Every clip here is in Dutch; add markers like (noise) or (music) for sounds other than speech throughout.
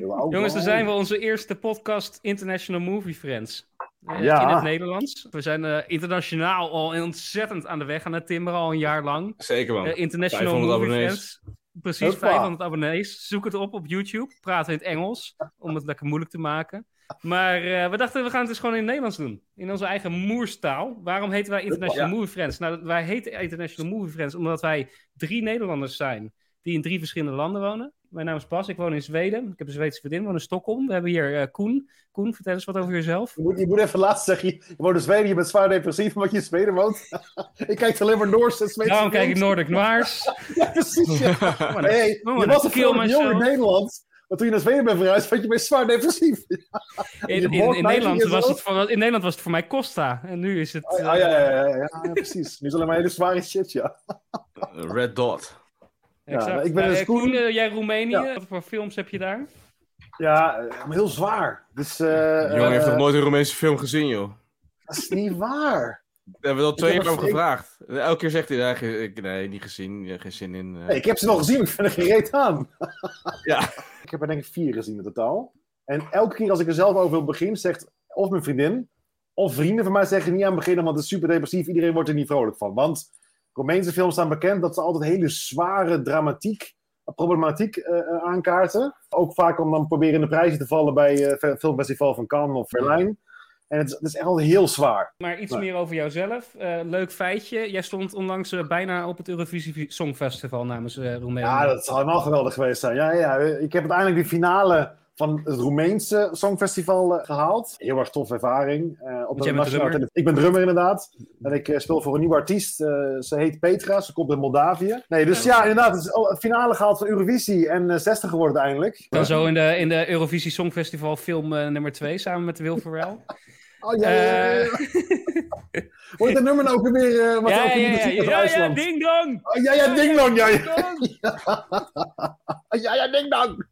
Jongens, dan zijn we onze eerste podcast International Movie Friends. Uh, Ja. In het Nederlands. We zijn eh, internationaal al ontzettend aan de weg aan het timmeren, al een jaar lang. Zeker man. Eh, International 500 Movie abonnees. Friends. Precies, Hoppa. 500 abonnees. Zoek het op op YouTube. Praten in het Engels, om het lekker moeilijk te maken. Maar eh, we dachten, we gaan het dus gewoon in het Nederlands doen. In onze eigen moerstaal. Waarom heten wij International Ja. Movie Friends? Nou, wij heten International Movie Friends omdat wij drie Nederlanders zijn die in drie verschillende landen wonen. Mijn naam is Bas, ik woon in Zweden. Ik heb een Zweedse vriendin, ik woon in Stockholm. We hebben hier eh, Koen. Koen, vertel eens wat over jezelf. Je moet, je moet even laatst zeggen, je woont in Zweden, je bent zwaar depressief omdat je in Zweden woont. (laughs) ik kijk alleen maar Noorse en Zweedse Daarom kijk ik Noirs. (laughs) Ja, precies. Ja. (laughs) Oh, Hey, oh, je was een kill veel jong in. Nederland, maar toen je naar Zweden bent verhuisd, werd je weer zwaar depressief. In, Nederland was het voor, in Nederland was het voor mij Costa. En nu is het... Oh, ja, ja, ja, ja, ja, ja, precies. Nu is alleen maar hele zware shit, ja. Red Dot. Exact. Ja, ik ben Eh, dus Koen. Koen, eh, jij Roemenië. Ja. Wat voor films heb je daar? Ja, eh, maar heel zwaar. Dus, eh, De jongen heeft nog nooit een Roemeense film gezien, joh. Dat is niet waar. Daar hebben we al twee keer over een- gevraagd. Elke keer zegt hij, nee, nee niet gezien, geen zin in. eh. Nee, ik heb ze wel gezien, maar ik vind er geen reet aan. (laughs) Ja. Ik heb er denk ik vier gezien in totaal. En elke keer als ik er zelf over wil beginnen, zegt of mijn vriendin of vrienden van mij zeggen niet aan beginnen, want het is super depressief. Iedereen wordt er niet vrolijk van. Want Romeinse films staan bekend dat ze altijd hele zware dramatiek, problematiek eh, eh, aankaarten. Ook vaak om dan proberen in de prijzen te vallen bij het filmfestival van Cannes of Berlijn. En het is, het is echt altijd heel zwaar. Maar iets Nee. meer over jouzelf. Eh, leuk feitje. Jij stond onlangs eh, bijna op het Eurovisie Songfestival namens eh Roemenië. Ja, dat zal helemaal geweldig geweest zijn. Ja, ja, ik heb uiteindelijk de finale van het Roemeense Songfestival eh, gehaald. Heel erg toffe ervaring. Eh, op bent nationale Ik ben drummer inderdaad. En ik eh, speel voor een nieuwe artiest. Ze heet Petra. Ze komt uit Moldavië. Nee, dus ja, inderdaad. Het is het finale gehaald van Eurovisie. En eh 60 geworden uiteindelijk. Dan zo in de, in de Eurovisie Songfestival film nummer 2 samen met Ferrell. Oh, ja, ja, ja, ja. Eh, Hoe heet dat nummer nou ook weer? eh, wat ja, ook ja, in de ja, muziek ja, ja, ja, ding dong! Oh, ja, ja, ding dong. Ja, ja. Ding dong! (laughs) ja, ja, ding dong.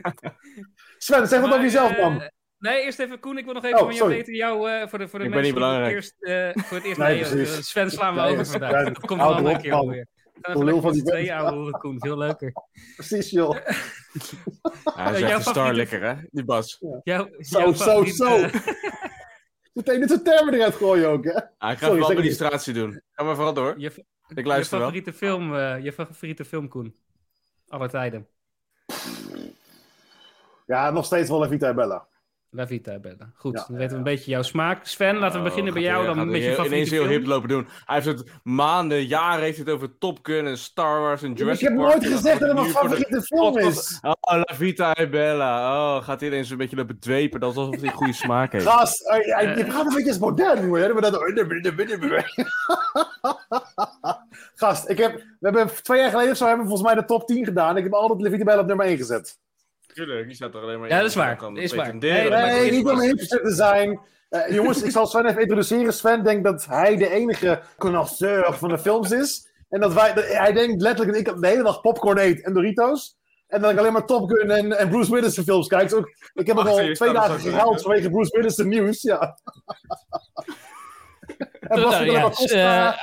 (laughs) Sven, zeg wat Maar, over jezelf eh, dan. Nee, eerst even Koen, ik wil nog even Oh, van jou weten. Jou, eh, voor de, voor de Ik ben mensen niet die belangrijk. Eerst, eh, voor het eerst Nee, eh. Sven slaan we Nee, over (laughs) ja, vandaag. ja, Dat komt wel een keer man. alweer. Gaan lekker van die ouwe hoeren, Koen. Veel leuker. Precies, joh. Hij is echt een star lekker, hè? Die Bas. Zo, jouw zo, favoriet, zo. Meteen dit soort termen eruit gooien ook, hè? Ah, ik ga Sorry, administratie doen. Ga maar vooral door. je, Ik je luister wel. favoriete film, eh, je favoriete film, Koen. Alle tijden. Ja, nog steeds wel Vita Bella. La Vita Bella. Goed, Ja, dan weten we een beetje jouw smaak. Sven, laten we beginnen bij jou. Dan een beetje ineens heel film. hip lopen doen. Hij heeft het maanden, jaren heeft het over Top Gun en Star Wars en ik Jurassic heb Park. nooit gezegd dat het mijn favoriete film is. Oh, La Vita Bella. Oh, gaat hij ineens een beetje lopen dwepen. Dat is alsof hij goede smaak heeft. Gast, eh, je gaat een beetje als modern dat... Gast, ik heb, we hebben twee jaar geleden of zo hebben we volgens mij de top 10 gedaan. Ik heb altijd La Vita Bella op nummer 1 gezet. Tuurlijk, die staat er alleen maar Ja, dat is waar. kan is waar. Nee, Nee, niet om hipster te zijn. Eh, jongens, ik zal Sven even introduceren. Sven denkt dat hij de enige connoisseur van de films is. En dat wij, hij denkt letterlijk dat ik de hele dag popcorn eet en Doritos. En dat ik alleen maar Top Gun en, en Bruce Willis films kijk. Dus ook, ik heb ook Wacht, al je twee dagen gehaald vanwege Bruce Willis nieuws. Ja. (laughs) en Nou, ja,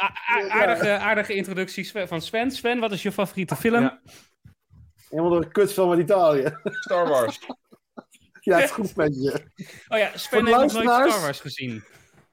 aardige, aardige introductie van Sven. Sven, wat is je favoriete film? Ja. Helemaal door een kutfilm uit Italië. Star Wars. (laughs) ja, het is goed met je. Oh ja, Voor Sven de heeft nog nooit luisteraars- Star Wars gezien.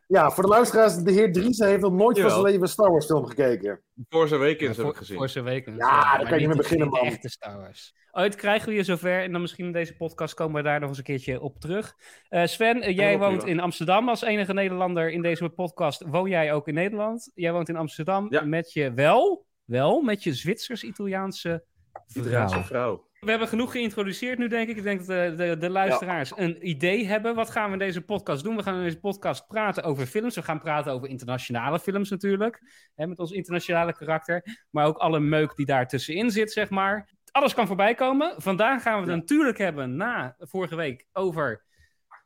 Ja, voor de luisteraars, de heer Driessen heeft nog nooit van zijn leven een Star Wars film gekeken. Voor zijn weekends heb ik gezien. voor zijn weken. Ja, daar kan je mee beginnen, man. echte Star Wars. Ooit krijgen we je zover en dan misschien in deze podcast komen we daar nog eens een keertje op terug. Eh, Sven, eh, jij woont in Amsterdam als enige Nederlander in deze podcast. Woon jij ook in Nederland? Jij woont in Amsterdam Ja. met je wel, wel met je Zwitsers-Italiaanse Italiaanse vrouw. vrouw. We hebben genoeg geïntroduceerd nu, denk ik. Ik denk dat de, de, de luisteraars een idee hebben. Wat gaan we in deze podcast doen? We gaan in deze podcast praten over films. We gaan praten over internationale films natuurlijk. Hè, met ons internationale karakter. Maar ook alle meuk die daar tussenin zit, zeg maar. Alles kan voorbij komen. Vandaag gaan we het natuurlijk hebben, na vorige week, over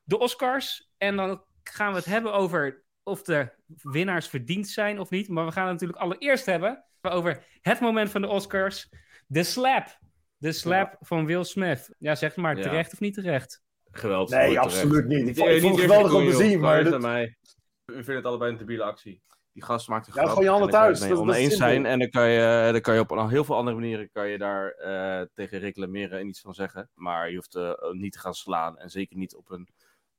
de Oscars. En dan gaan we het hebben over of de winnaars verdiend zijn of niet. Maar we gaan het natuurlijk allereerst hebben over het moment van de Oscars. De slap. De slap van Will Smith. Ja, zeg maar, Ja. terecht of niet terecht? Geweldig. Nee, terecht. absoluut niet. Ik ik eh, vond het geweldig om te zien, maar mij. We vinden het allebei een debiele actie. Die gast maakt een Ja, gewoon je handen en dan kan thuis. mee Dat- dat is oneens zijn. En dan kan, je, dan kan je op een- heel veel andere manieren kan je daar eh, tegen reclameren en iets van zeggen. Maar je hoeft eh, niet te gaan slaan. En zeker niet op een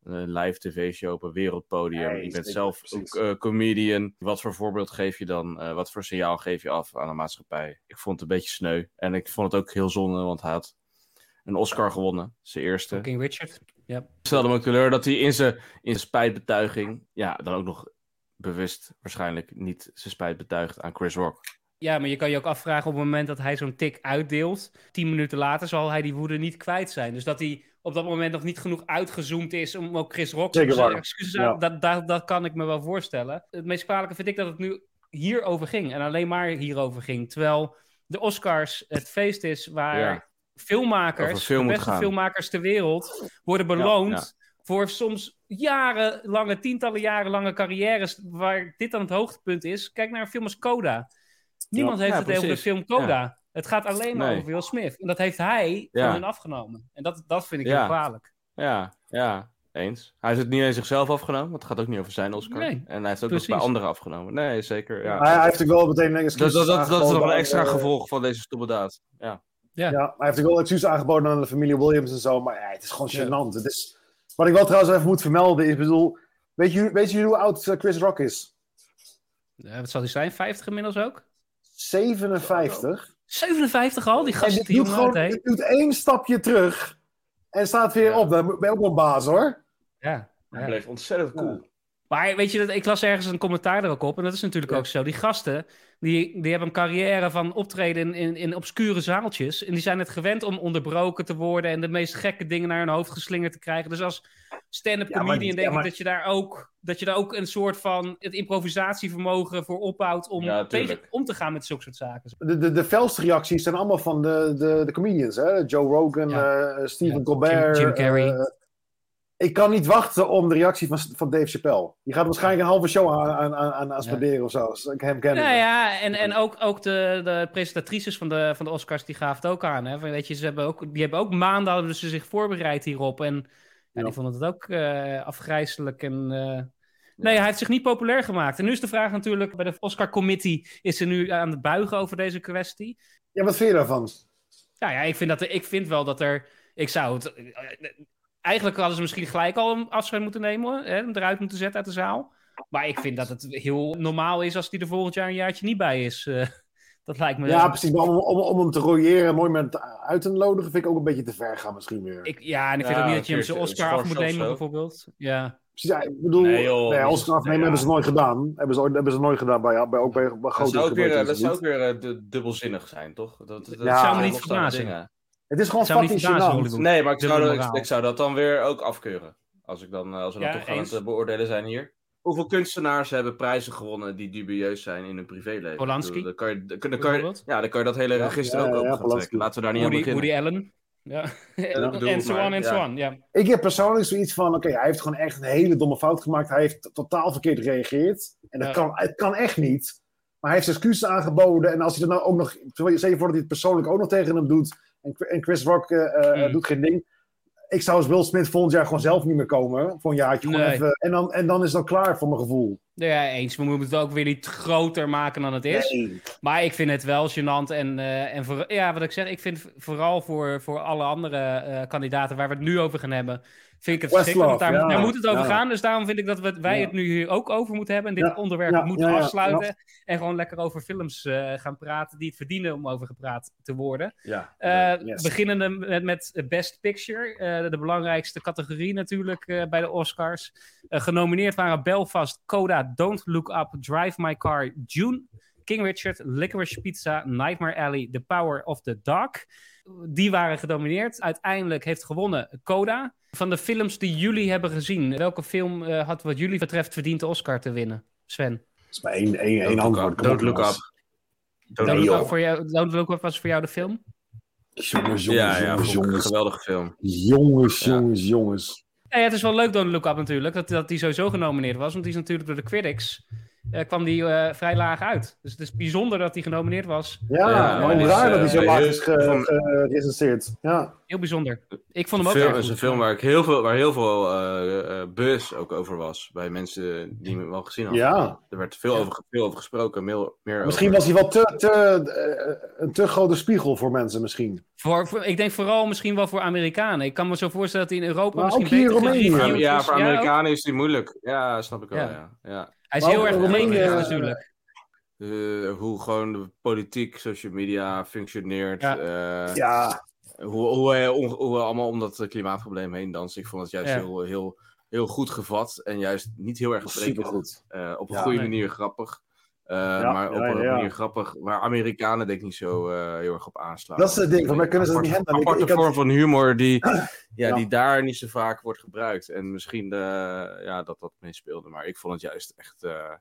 eh, live tv-show op een wereldpodium. Nee, je bent zelf precies. ook eh, comedian. Wat voor voorbeeld geef je dan? Eh, wat voor signaal geef je af aan de maatschappij? Ik vond het een beetje sneu. En ik vond het ook heel zonde, want hij had een Oscar gewonnen. Zijn eerste. King Richard. Ja. stelde me ook teleur dat hij in zijn, in zijn spijtbetuiging, ja, dan ook nog bewust waarschijnlijk niet zijn spijt betuigt aan Chris Rock. ja, maar je kan je ook afvragen op het moment dat hij zo'n tik uitdeelt. Tien minuten later zal hij die woede niet kwijt zijn. Dus dat hij op dat moment nog niet genoeg uitgezoomd is om ook Chris Rock waar. excuses Ja. aan. Dat, dat, dat kan ik me wel voorstellen. Het meest kwalijke vind ik dat het nu hierover ging. En alleen maar hierover ging. Terwijl de Oscars het feest is waar Ja. Filmmakers, film de beste gaan. filmmakers ter wereld, worden beloond ja. voor soms jarenlange, tientallen jaren lange carrières waar dit dan het hoogtepunt is. Kijk naar een film als Coda. Niemand Ja, heeft ja, het over de film Coda. Het gaat alleen maar Nee. over Will Smith. En dat heeft hij Ja. van hun afgenomen. En dat, dat vind ik Ja. heel kwalijk. Ja, ja, eens. Hij heeft het niet aan zichzelf afgenomen, want het gaat ook niet over zijn Oscar. Nee, en hij heeft ook precies. nog bij anderen afgenomen. Nee, zeker. Ja. Hij, hij heeft ook wel meteen een dat, excuus dat, dat, dat is nog een extra eh, gevolg van deze stomme daad. Ja. Ja. Ja, hij heeft ook wel excuus aangeboden aan de familie Williams en zo. Maar ja, het is gewoon gênant. Het is, wat ik wel trouwens even moet vermelden is, bedoel... Weet je, weet je hoe oud eh, Chris Rock is? Eh, wat zal hij zijn? 50 inmiddels ook? 57. 57 al? Die En gast dit die doet, gewoon, dit doet één stapje terug. En staat weer Ja. op. Dan ben je ook wel baas hoor. Ja. Hij ja. bleef ontzettend cool. Maar weet je, dat- ik las ergens een commentaar er ook op. En dat is natuurlijk Ja. ook zo. Die gasten, die, die hebben een carrière van optreden in, in, in obscure zaaltjes. En die zijn het gewend om onderbroken te worden. En de meest gekke dingen naar hun hoofd geslingerd te krijgen. Dus als stand-up Ja, maar- comedian denk ja, maar- ik dat je, daar ook, dat je daar ook een soort van het improvisatievermogen voor opbouwt. Om Ja, tegen, om te gaan met zulke soort zaken. De, de, de felste reacties zijn allemaal van de, de, de comedians. Hè? Joe Rogan, eh, Stephen. Colbert. Jim- Jim Carrey. eh, ik kan niet wachten om de reactie van, van Dave Chappelle. Die gaat waarschijnlijk een halve show aan, aan, aan, aan, spenderen of zo. Als ik hem ken. Nou ja, en, en ook, ook de, de presentatrices van de, van de Oscars, die gaven het ook aan. Hè? Van, weet je, ze hebben ook, die hebben ook maanden hadden ze zich voorbereid hierop. En ja, Ja. die vonden het ook eh afgrijzelijk. En, eh, Nee, hij heeft zich niet populair gemaakt. En nu is de vraag natuurlijk, bij de Oscar Committee is ze nu aan het buigen over deze kwestie. Ja, wat vind je daarvan? Nou ja, ik vind, dat ik vind wel dat er, ik zou het... Eigenlijk hadden ze misschien gelijk al een afscheid moeten nemen, hè, hem eruit moeten zetten uit de zaal. Maar ik vind dat het heel normaal is als die er volgend jaar een jaartje niet bij is. Eh, (laughs) dat lijkt me... Ja, precies. Maar om, om, om hem te royeren en mooi met uit te nodigen, vind ik ook een beetje te ver gaan misschien weer. Ik, ja, en ik vind Ja, ook niet dat je hem zijn Oscar af moet nemen, bijvoorbeeld. Ja. Precies, ja, ik bedoel, Nee, joh, Oscar afnemen ja. hebben ze nooit gedaan. Hebben ze, ooit- hebben ze nooit gedaan bij, bij, ook bij, bij Dat grote zou ook weer, dat zou ook weer eh, du- dubbelzinnig zijn, toch? Dat, dat, Ja, zou me niet verbazen. Het is gewoon fucking gênant. Hollywood. Nee, maar ik zou, dat, ik, moraal. ik zou dat dan weer ook afkeuren. Als, ik dan, eh, als we dan Ja, toch gaan eens. het eh, beoordelen zijn hier. Hoeveel kunstenaars hebben prijzen gewonnen die dubieus zijn in hun privéleven? Polanski, Dan kan je, dan, kan je, ja, dan kan je dat hele register ja, ook ja, open gaan Polanski. trekken. Laten we daar niet aan beginnen. Woody Allen. Ja. (laughs) en so maar, on en so on, ja. Ik heb persoonlijk zoiets van, oké, hij heeft gewoon echt een hele domme fout gemaakt. Hij heeft totaal verkeerd gereageerd. En dat Ja. kan, het kan echt niet. Maar hij heeft excuses aangeboden. En als hij dat nou ook nog... Stel je voor dat hij het persoonlijk ook nog tegen hem doet. En, en Chris Rock eh, eh, Mm. doet geen ding. Ik zou als Will Smith volgend jaar gewoon zelf niet meer komen. Voor een jaartje. Nee. even, en, dan, en dan is dan klaar voor mijn gevoel. Ja, eens. We moeten het ook weer niet groter maken dan het is. Nee. Maar ik vind het wel gênant. En, eh, en voor, ja, wat ik zeg, ik vind vooral voor, voor alle andere kandidaten waar we het nu over gaan hebben, vind ik het verschrikkelijk. Daar, daar moet het over ja. gaan. Dus daarom vind ik dat we, wij het nu hier ook over moeten hebben. En dit onderwerp moeten afsluiten. En gewoon lekker over films eh, gaan praten die het verdienen om over gepraat te worden. Eh Yes. Beginnende met, met Best Picture, eh, de belangrijkste categorie natuurlijk bij de Oscars. Genomineerd waren Belfast, Coda, Don't Look Up, Drive My Car, June, King Richard, Licorice Pizza, Nightmare Alley, The Power of the Dog. Die waren genomineerd. Uiteindelijk heeft gewonnen Coda. Van de films die jullie hebben gezien, welke film eh, had wat jullie betreft verdiend de Oscar te winnen? Sven. Dat is maar één, één, één Don't Look antwoord. Don't Look. Up. Don't, Look. Up voor jou, Don't Look Up was voor jou de film? Jongens, jongens, Ja, ja, jongens, geweldige film. Jongens, Ja. jongens, jongens. Ja, ja, het is wel leuk Don't Look Up natuurlijk, dat, dat die sowieso genomineerd was. Want die is natuurlijk door de critics eh, kwam die eh, vrij laag uit. Dus het is bijzonder dat hij genomineerd was. Ja, Ja, maar dus, raar dat hij zo eh, laag is ge- gerecenseerd. Ja. Heel bijzonder. Ik vond hem ook Film, erg is een film waar, ik heel veel, waar heel veel eh, eh, buzz ook over was. Bij mensen die hem wel gezien hadden. Ja. Er werd veel, over, veel over gesproken. Meer, meer Misschien over- was hij wel te, te, eh, een te grote spiegel voor mensen misschien. Voor, voor- ik denk vooral misschien wel voor Amerikanen. Ik kan me zo voorstellen dat hij in Europa Maar misschien ook hier beter Ja, voor. Amerikanen is die moeilijk. Ja, snap ik wel. Ja. Ja. Hij is Maar heel erg breed eh, natuurlijk. Eh, hoe gewoon de politiek, social media functioneert. Ja. eh, Ja, hoe, hoe, we allemaal om dat klimaatprobleem heen dansen. Ik vond het juist Ja. heel, heel, heel goed gevat. En juist niet heel erg supergoed. Eh, op een Ja. goede Nee. manier grappig. Eh, Ja, maar op ja, een ja. manier grappig waar Amerikanen denk ik niet zo eh, heel erg op aanslaan. Dat is het ding, voor mij kunnen ze het niet Aparte- handelen. Ik- aparte ik had- vorm van humor die, (clears throat) ja, Ja. die daar niet zo vaak wordt gebruikt. En misschien eh, ja, dat dat meespeelde. Maar ik vond het juist echt, eh,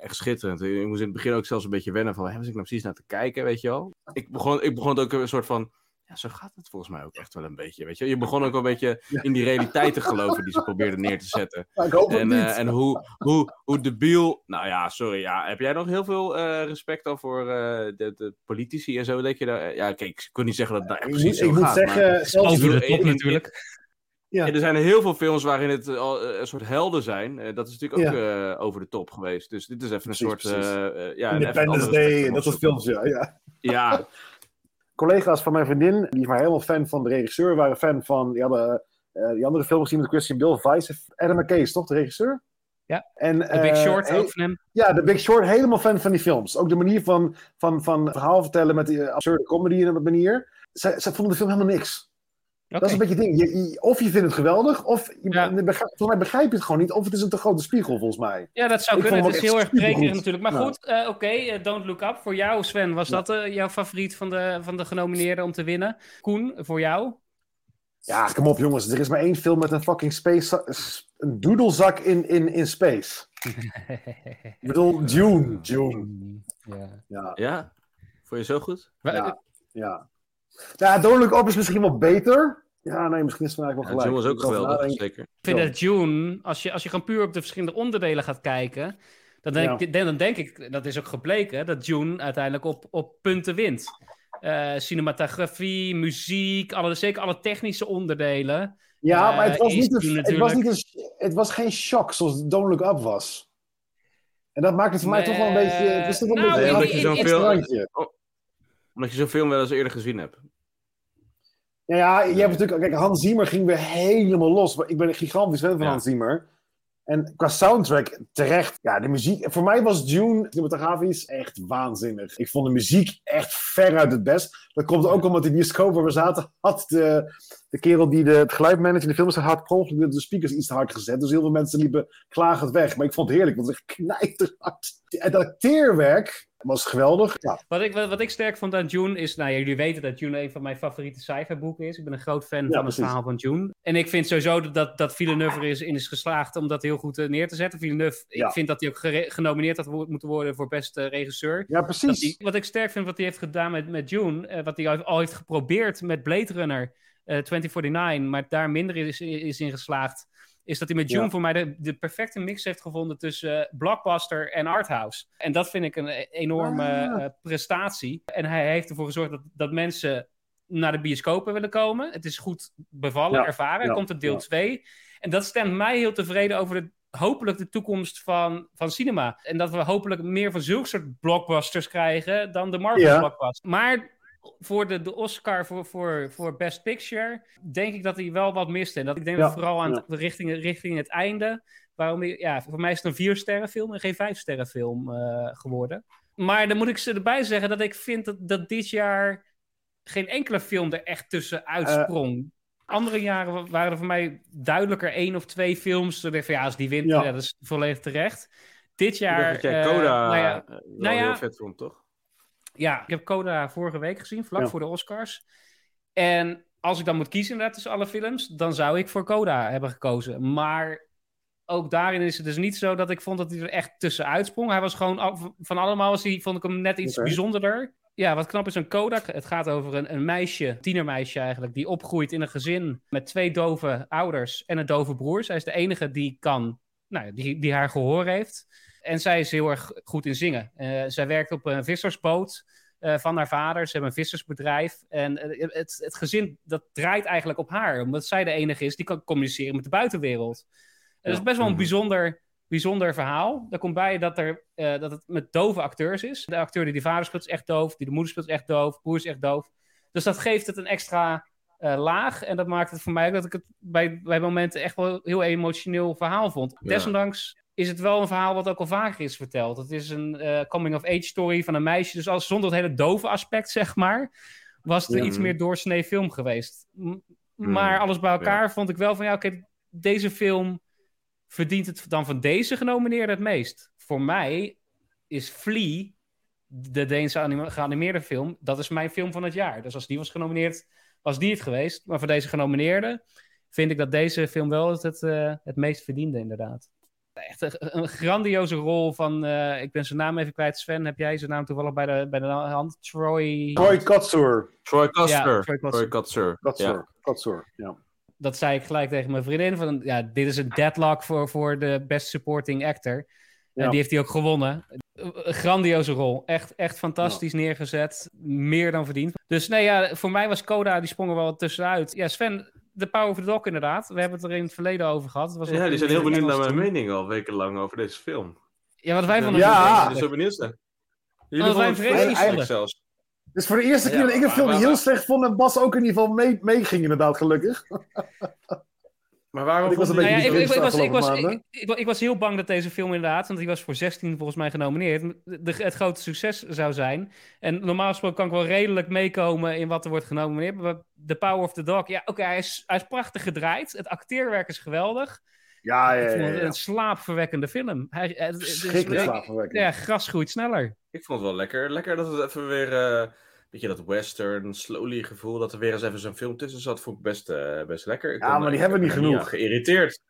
echt schitterend. Ik moest in het begin ook zelfs een beetje wennen van... Waar was ik nou precies naar te kijken, weet je wel? Ik begon, ik begon ook een soort van... Ja, zo gaat het volgens mij ook echt wel een beetje, weet je Je begon ook wel een beetje in die realiteit te geloven... die ze probeerden neer te zetten. Ik hoop het En, niet. eh, en hoe, hoe, hoe debiel. Nou ja, sorry. Ja, heb jij nog heel veel eh, respect al voor eh, de, de politici en zo? Denk je daar, ja, kijk, ik kon niet zeggen dat het nou echt ik precies moet, ik zo moet gaat. zeggen, maar- zelfs Over de top natuurlijk. Ja. Ja, er zijn heel veel films waarin het al, een soort helden zijn. Eh, dat is natuurlijk ook eh, over de top geweest. Dus dit is even Precies, een soort. precies. ja, Independence Day, dat soort films, ja. ja. Ja, (laughs) Collega's van mijn vriendin, die waren helemaal fan van de regisseur, waren fan van, die hadden eh, die andere film gezien met Christian Bale, Vice, Adam McKay is toch de regisseur? Ja. En, The Big eh, Short he- ook van hem. Ja, The Big Short, helemaal fan van die films. Ook de manier van, van, van verhaal vertellen met die absurde comedy in een manier. Zij, zij vonden de film helemaal niks. Dat is een beetje het ding. Je, je- of je vindt het geweldig, of je, Ja. begrijp, volgens mij begrijp je het gewoon niet. Of het is een te grote spiegel, volgens mij. Ja, dat zou Ik kunnen. vond Het is heel erg prekerig supergoed. natuurlijk. Maar Ja. goed, eh, oké. eh, Don't Look Up. Voor jou, Sven, was Ja. dat eh, jouw favoriet van de, van de genomineerden om te winnen? Koen, voor jou? Ja, kom op jongens. Er is maar één film met een fucking space... Een doedelzak in, in, in space. Ik bedoel, (laughs) Dune. Dune. Ja. Ja, ja. Vond je zo goed? Ja, ja. Ja, Don't Look Up is misschien wel beter. Ja, nee, misschien is het eigenlijk Ja, wel June gelijk. was ook geweldig, zeker. Ik vind dat June, als je, als je gewoon puur op de verschillende onderdelen gaat kijken, dan denk, Ja. ik, dan denk ik, dat is ook gebleken, dat June uiteindelijk op, op punten wint. Eh, cinematografie, muziek, alle, zeker alle technische onderdelen. Ja, maar het Eh, was, niet een, het, was niet een, het was geen shock zoals Don't Look Up was. En dat maakt het voor mij toch wel een beetje... Het is toch wel nou, een beetje zo'n randje. Omdat je zo'n film wel eens eerder gezien hebt. Ja, ja, je hebt natuurlijk... Kijk, Hans Zimmer ging weer helemaal los. Ik ben een gigantisch fan van Ja. Hans Zimmer. En qua soundtrack, terecht. Ja, de muziek... Voor mij was Dune, cinematografisch, echt waanzinnig. Ik vond de muziek echt veruit het best. Dat komt ook omdat in die bioscoop waar we zaten... had de, de kerel die de, het geluidmanager in de film had per ongeluk de, de speakers iets te hard gezet. Dus heel veel mensen liepen klagend weg. Maar ik vond het heerlijk, want het echt knijterhard. Het acteerwerk was geweldig. Ja, Wat ik, wat, wat ik sterk vond aan June is, nou ja, jullie weten dat June een van mijn favoriete sci-fi-boeken is. Ik ben een groot fan van het verhaal van June. En ik vind sowieso dat- dat, Villeneuve is, in is geslaagd om dat heel goed eh, neer te zetten. Villeneuve, Ja. ik vind dat hij ook genomineerd had moeten worden voor beste regisseur. ja precies. hij- wat ik sterk vind wat hij heeft gedaan met, met June, eh, wat hij al, heeft geprobeerd met Blade Runner eh 2049, maar daar minder is, is in geslaagd, is dat hij met June Ja. voor mij de, de perfecte mix heeft gevonden tussen eh, blockbuster en arthouse. En dat vind ik een enorme Ah. eh, prestatie. En hij heeft ervoor gezorgd dat, dat mensen naar de bioscopen willen komen. Het is goed bevallen, Ja, ervaren. Er ja, komt een deel ja. 2. En dat stemt mij heel tevreden over de, hopelijk de toekomst van, van cinema. En dat we hopelijk meer van zulke soort blockbusters krijgen dan de Marvel Ja. blockbuster. Maar voor de, de Oscar voor, voor, voor Best Picture denk ik dat hij wel wat miste. En dat ik denk Ja, dat vooral aan ja. het, richting, richting het einde. Waarom, ik- ja, voor mij is het een vier sterren film en geen vijf sterren film eh, geworden. Maar dan moet ik ze erbij zeggen dat ik vind dat, dat dit jaar geen enkele film er echt tussen uitsprong. Andere jaren wa- waren er voor mij duidelijker één of twee films. Dat ik van ja, als die wint, Ja. ja. dat is volledig terecht. Dit Ik jaar. dacht dat jij eh, nou ja, eh, wel nou ja. heel vet vond, toch? Ja, ik heb Coda vorige week gezien, vlak Ja. voor de Oscars. En als ik dan moet kiezen inderdaad tussen alle films, dan zou ik voor Coda hebben gekozen. Maar ook daarin is het dus niet zo dat ik vond dat hij er echt tussenuit sprong. Hij was gewoon, van allemaal was hij, vond ik hem net iets Oké. bijzonderder. Ja, wat knap is aan Coda. Het gaat over een, een meisje, tienermeisje eigenlijk, die opgroeit in een gezin met twee dove ouders en een dove broer. Zij is de enige die kan, nou, die, die haar gehoor heeft. En zij is heel erg goed in zingen. Eh, zij werkt op een vissersboot eh, van haar vader. Ze hebben een vissersbedrijf. En eh, het, het gezin dat draait eigenlijk op haar. Omdat zij de enige is die kan communiceren met de buitenwereld. Het is best wel een Mhm. bijzonder, bijzonder verhaal. Daar komt bij dat, er, dat het met dove acteurs is. De acteur die de vader speelt is echt doof. Die de moeder speelt is echt doof. De broer is echt doof. Dus dat geeft het een extra laag. En dat maakt het voor mij ook dat ik het bij, bij momenten echt wel een heel emotioneel verhaal vond. Ja. Desondanks is het wel een verhaal wat ook al vaker is verteld. Het is een eh, coming-of-age story van een meisje. Dus als, zonder het hele dove aspect, zeg maar, was het Ja. iets meer doorsnee film geweest. M- Maar alles bij elkaar vond ik wel van, ja, oké, deze film verdient het dan van deze genomineerde het meest. Voor mij is Flea, de Deense geanimeerde film, dat is mijn film van het jaar. Dus als die was genomineerd, was die het geweest. Maar voor deze genomineerde vind ik dat deze film wel het, het, eh, het meest verdiende, inderdaad. Echt een, een grandioze rol van, eh, ik ben zijn naam even kwijt, Sven, heb jij zijn naam toevallig bij de, bij de hand? Troy... Troy Kotsur. Troy Custer. Ja, Troy Kotsur. Troy. Kotsur. Ja. Kotsur, ja. dat zei ik gelijk tegen mijn vriendin. Van, ja, dit is een deadlock voor, voor de Best Supporting Actor. Ja. En die heeft hij ook gewonnen. Een grandioze rol. Echt, echt fantastisch neergezet. Meer dan verdiend. Dus nee, ja, voor mij was Coda, die sprong er wel tussenuit. Ja, Sven, de Power of the Dog inderdaad. We hebben het er in het verleden over gehad. Het was Ja, die zijn heel benieuwd naar mijn mening al wekenlang over deze film. Ja, wat wij vonden... Ja. Zijn zo benieuwd zijn. Jullie Oh, vonden het vonden. zelfs. Dus voor de eerste Ja, keer dat ik een film heel slecht vond en Bas ook in ieder geval mee- meeging, inderdaad, gelukkig. (laughs) Maar waarom Ik was een Nou ja, jullie ik, beetje ik, ik, was, ik, was, afgelopen ik, ik, ik was heel bang dat deze film inderdaad, want die was voor 16 volgens mij genomineerd, de, het grote succes zou zijn. En normaal gesproken kan ik wel redelijk meekomen in wat er wordt genomineerd. Maar The Power of the Dog, ja, oké, hij, is, hij is prachtig gedraaid. Het acteerwerk is geweldig. Ja, ja, ik ja. vond het ja. een slaapverwekkende film. Hij, het- het is- Schrikkelijk slaapverwekkend. Ja, gras groeit sneller. Ik vond het wel lekker. Lekker dat het even weer. eh weet je, dat western, slowly gevoel. Dat er weer eens even zo'n film tussen zat. Vond ik best, eh, best lekker. Ik Ja, kon- maar die ik hebben ben niet genoeg. geïrriteerd.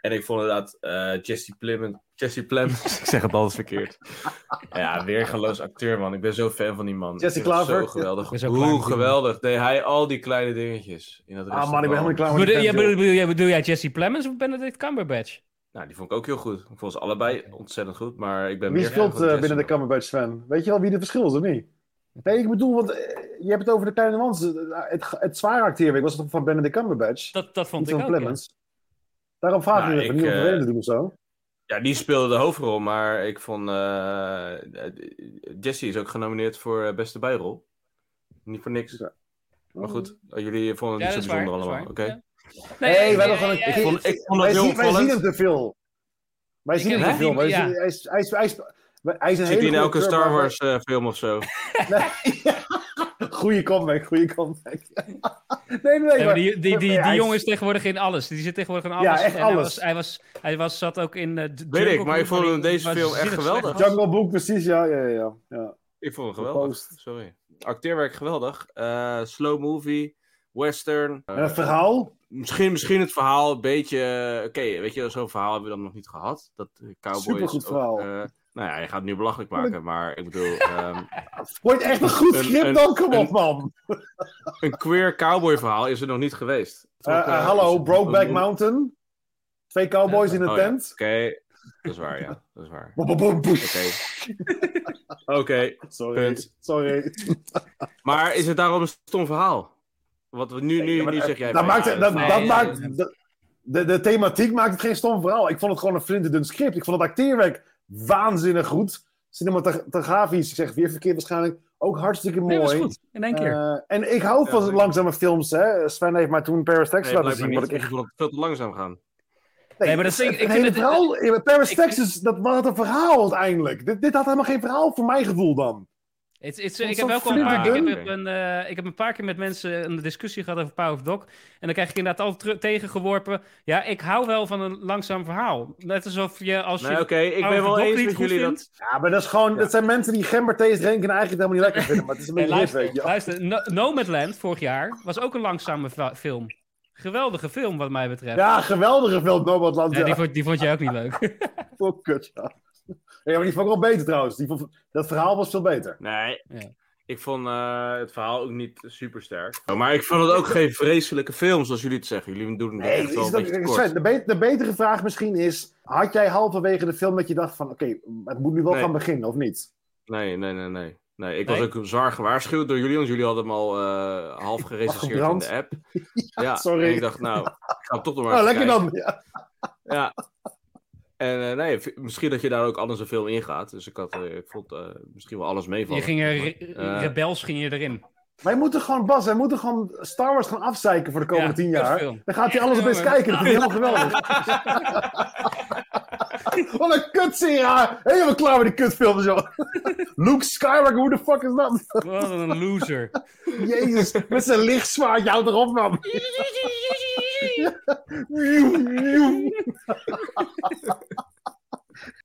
En ik vond inderdaad eh Jesse Plemons. Jesse Plemons. (laughs) ik zeg het altijd verkeerd. (laughs) ja, weergeloos acteur, man. Ik ben zo fan van die man. Jesse Klaver. Zo geweldig. Hoe geweldig deed hij al die kleine dingetjes in dat Ah man, ik ben helemaal niet klaar met die bedoel, bedoel, jij- bedoel jij Jesse Plemons of Benedict Cumberbatch? Nou, die vond ik ook heel goed. Ik vond ze allebei ontzettend goed. Maar ik ben Wie meer speelt fan van eh, binnen de. Cumberbatch, Sven? Weet je wel wie het verschil is, of niet? Nee, ik bedoel, want eh, je hebt het over de kleine mans. Eh, Het, het zware acteerwerk was toch van Benedict Cumberbatch? Dat, dat vond Niet ik van ook. ja. Clemens. Daarom vraag Nou, ik me even niet om eh, vervelend te doen of zo. Ja, die speelde de hoofdrol, maar ik vond... eh, Jesse is ook genomineerd voor eh, beste bijrol. Niet voor niks. Ja. Maar goed, jullie vonden het niet zo bijzonder allemaal. Oké. Nee, Nee, wij nee, Ik nee, vond, ik vond Wij het heel zien, wij zien opvallend. hem te veel. Wij zien hem te veel. Wij Ja. zien- Hij is, hij is, een Zit hij in elke goede Star Wars eh, film of zo? (laughs) Nee, goeie comeback, goeie comeback. nee, nee, nee. Maar die, die, die, jongen is tegenwoordig in alles. Die zit tegenwoordig in alles. Ja, echt En hij alles. was, hij, was, hij was, zat ook in uh, Weet ik, maar ik vond hem deze film echt geweldig. Jungle Book, precies, ja, ja, ja. ja. Ik vond hem geweldig. Sorry. Acteerwerk geweldig. Eh, slow movie, western. En het verhaal? Misschien, misschien het verhaal een beetje... eh, Oké, weet je, zo'n verhaal hebben we dan nog niet gehad. Dat eh, Cowboys... Supergoed ook, verhaal. Nou ja, je gaat het nu belachelijk maken, maar ik bedoel... (laughs) ehm, Wordt echt een goed script dan? Kom op, man. een queer cowboy verhaal is er nog niet geweest. Eh, eh, eh, hallo, Brokeback Mountain. Twee cowboys in een Oh tent. Oké, dat is waar, ja. Dat is waar. Oké. Oké, Sorry, sorry. maar is het daarom een stom verhaal? Wat we nu, nu, nu zeg jij... dat maakt, dat, maakt de, de thematiek maakt het geen stom verhaal. Ik vond het gewoon een flinterdun script. Ik vond het acteerwerk waanzinnig goed. Cinematografisch, ik zeg het weer verkeerd waarschijnlijk, ook hartstikke mooi. Nee, dat is goed. In één keer. Eh, en ik hou van Ja, langzame films. Hè. Sven heeft mij toen Paris, Texas Nee, laten zien. niet. Wat ik Ik echt... vond het veel te langzaam gaan. Nee, maar dat ik- het ik vind het- verhaal, Paris, ik- Texas, dat was een verhaal uiteindelijk. Dit, dit had helemaal geen verhaal voor mijn gevoel dan. Het, het, ik, heb wel een paar keer, ik, heb een, eh, ik heb een paar keer met mensen een discussie gehad over Power of Dog. En dan krijg ik inderdaad altijd tegengeworpen. Ja, ik hou wel van een langzaam verhaal. Net alsof je als je Nee, oké, ik ben wel eens met jullie vindt. dat... Ja, maar dat is gewoon, dat zijn mensen die gemberthees drinken en eigenlijk het helemaal niet lekker vinden. Maar het is een (laughs) beetje hit, luister, weet je. luister No- Nomadland vorig jaar was ook een langzame film. Geweldige film wat mij betreft. Ja, geweldige film, Nomadland. Ja, Ja, die, vond, die vond jij ook niet leuk. (laughs) Fuck, kut, ja. Ja, maar die vond ik wel beter trouwens. Die vond, dat verhaal was veel beter. Nee. Ja. Ik vond eh, het verhaal ook niet super sterk. maar ik vond het ook geen vreselijke film, zoals jullie het zeggen. Jullie doen het Nee, echt wel is een dat- Sven, de, be- de betere vraag misschien is... Had jij halverwege de film dat je dacht van... Oké, het moet nu wel Nee. gaan beginnen, of niet? Nee, nee, nee, nee. Nee, ik Nee? was ook zwaar gewaarschuwd door jullie, want jullie hadden hem al eh, half (laughs) gerecenseerd in de app. (laughs) Ja, sorry. En ik dacht, nou, ik ga hem toch nog maar even lekker kijken. dan. Ja. Ja. En eh, nee, misschien dat je daar ook anders een film ingaat. Dus ik, had, eh, ik vond eh, misschien wel alles meevallen. Je ging re- rebels ging je erin. Wij moeten gewoon, Bas, wij moeten gewoon Star Wars gaan afzeiken voor de komende Ja, tien jaar. Dan gaat hij alles opeens jongen. kijken. Dat vind ik helemaal geweldig. (laughs) (laughs) Wat een kutserie. ja. Helemaal klaar met die kutfilms, (laughs) joh. Luke Skywalker, hoe de fuck is dat? Wat een loser. (laughs) Jezus, met zijn lichtzwaard. Jou erop, man.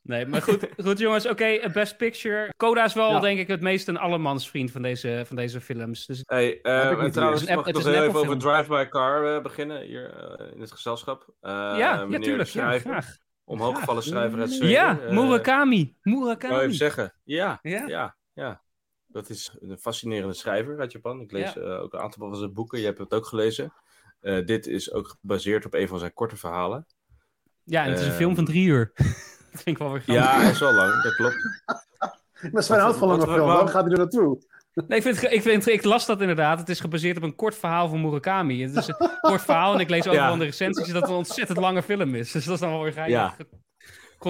Nee, maar goed, goed jongens. Oké, eh, Best Picture. Coda is wel, Ja. denk ik, het meest een allemansvriend van deze, van deze films. Dus Hey, eh, ik en trouwens, mag ik Het is nog heel even over film. Drive-by Car eh, beginnen hier eh, in het gezelschap. Eh, ja, ja, meneer de tuurlijk. Ja, schrijver, graag. Omhooggevallen schrijver uit Zweden. Ja, eh, Murakami. Wou Murakami. even zeggen, ja, Ja? ja, ja. Dat is een fascinerende schrijver uit Japan. Ik lees Ja. eh, ook een aantal van zijn boeken. Je hebt het ook gelezen. Eh, dit is ook gebaseerd op een van zijn korte verhalen. Ja, en het is een film van drie uur. (laughs) dat vind ik wel weer grappig. Ja, hij is wel lang, dat klopt. (laughs) Maar Sven houdt van lange film. waarom- Waar gaat hij er naartoe? Nee, ik, vind, het ik, vind, ik las dat inderdaad. Het is gebaseerd op een kort verhaal van Murakami. Het is een kort verhaal en ik lees overal Ja. in de recensies dat het een ontzettend lange film is. Dus dat is dan wel weer geinig. Ja.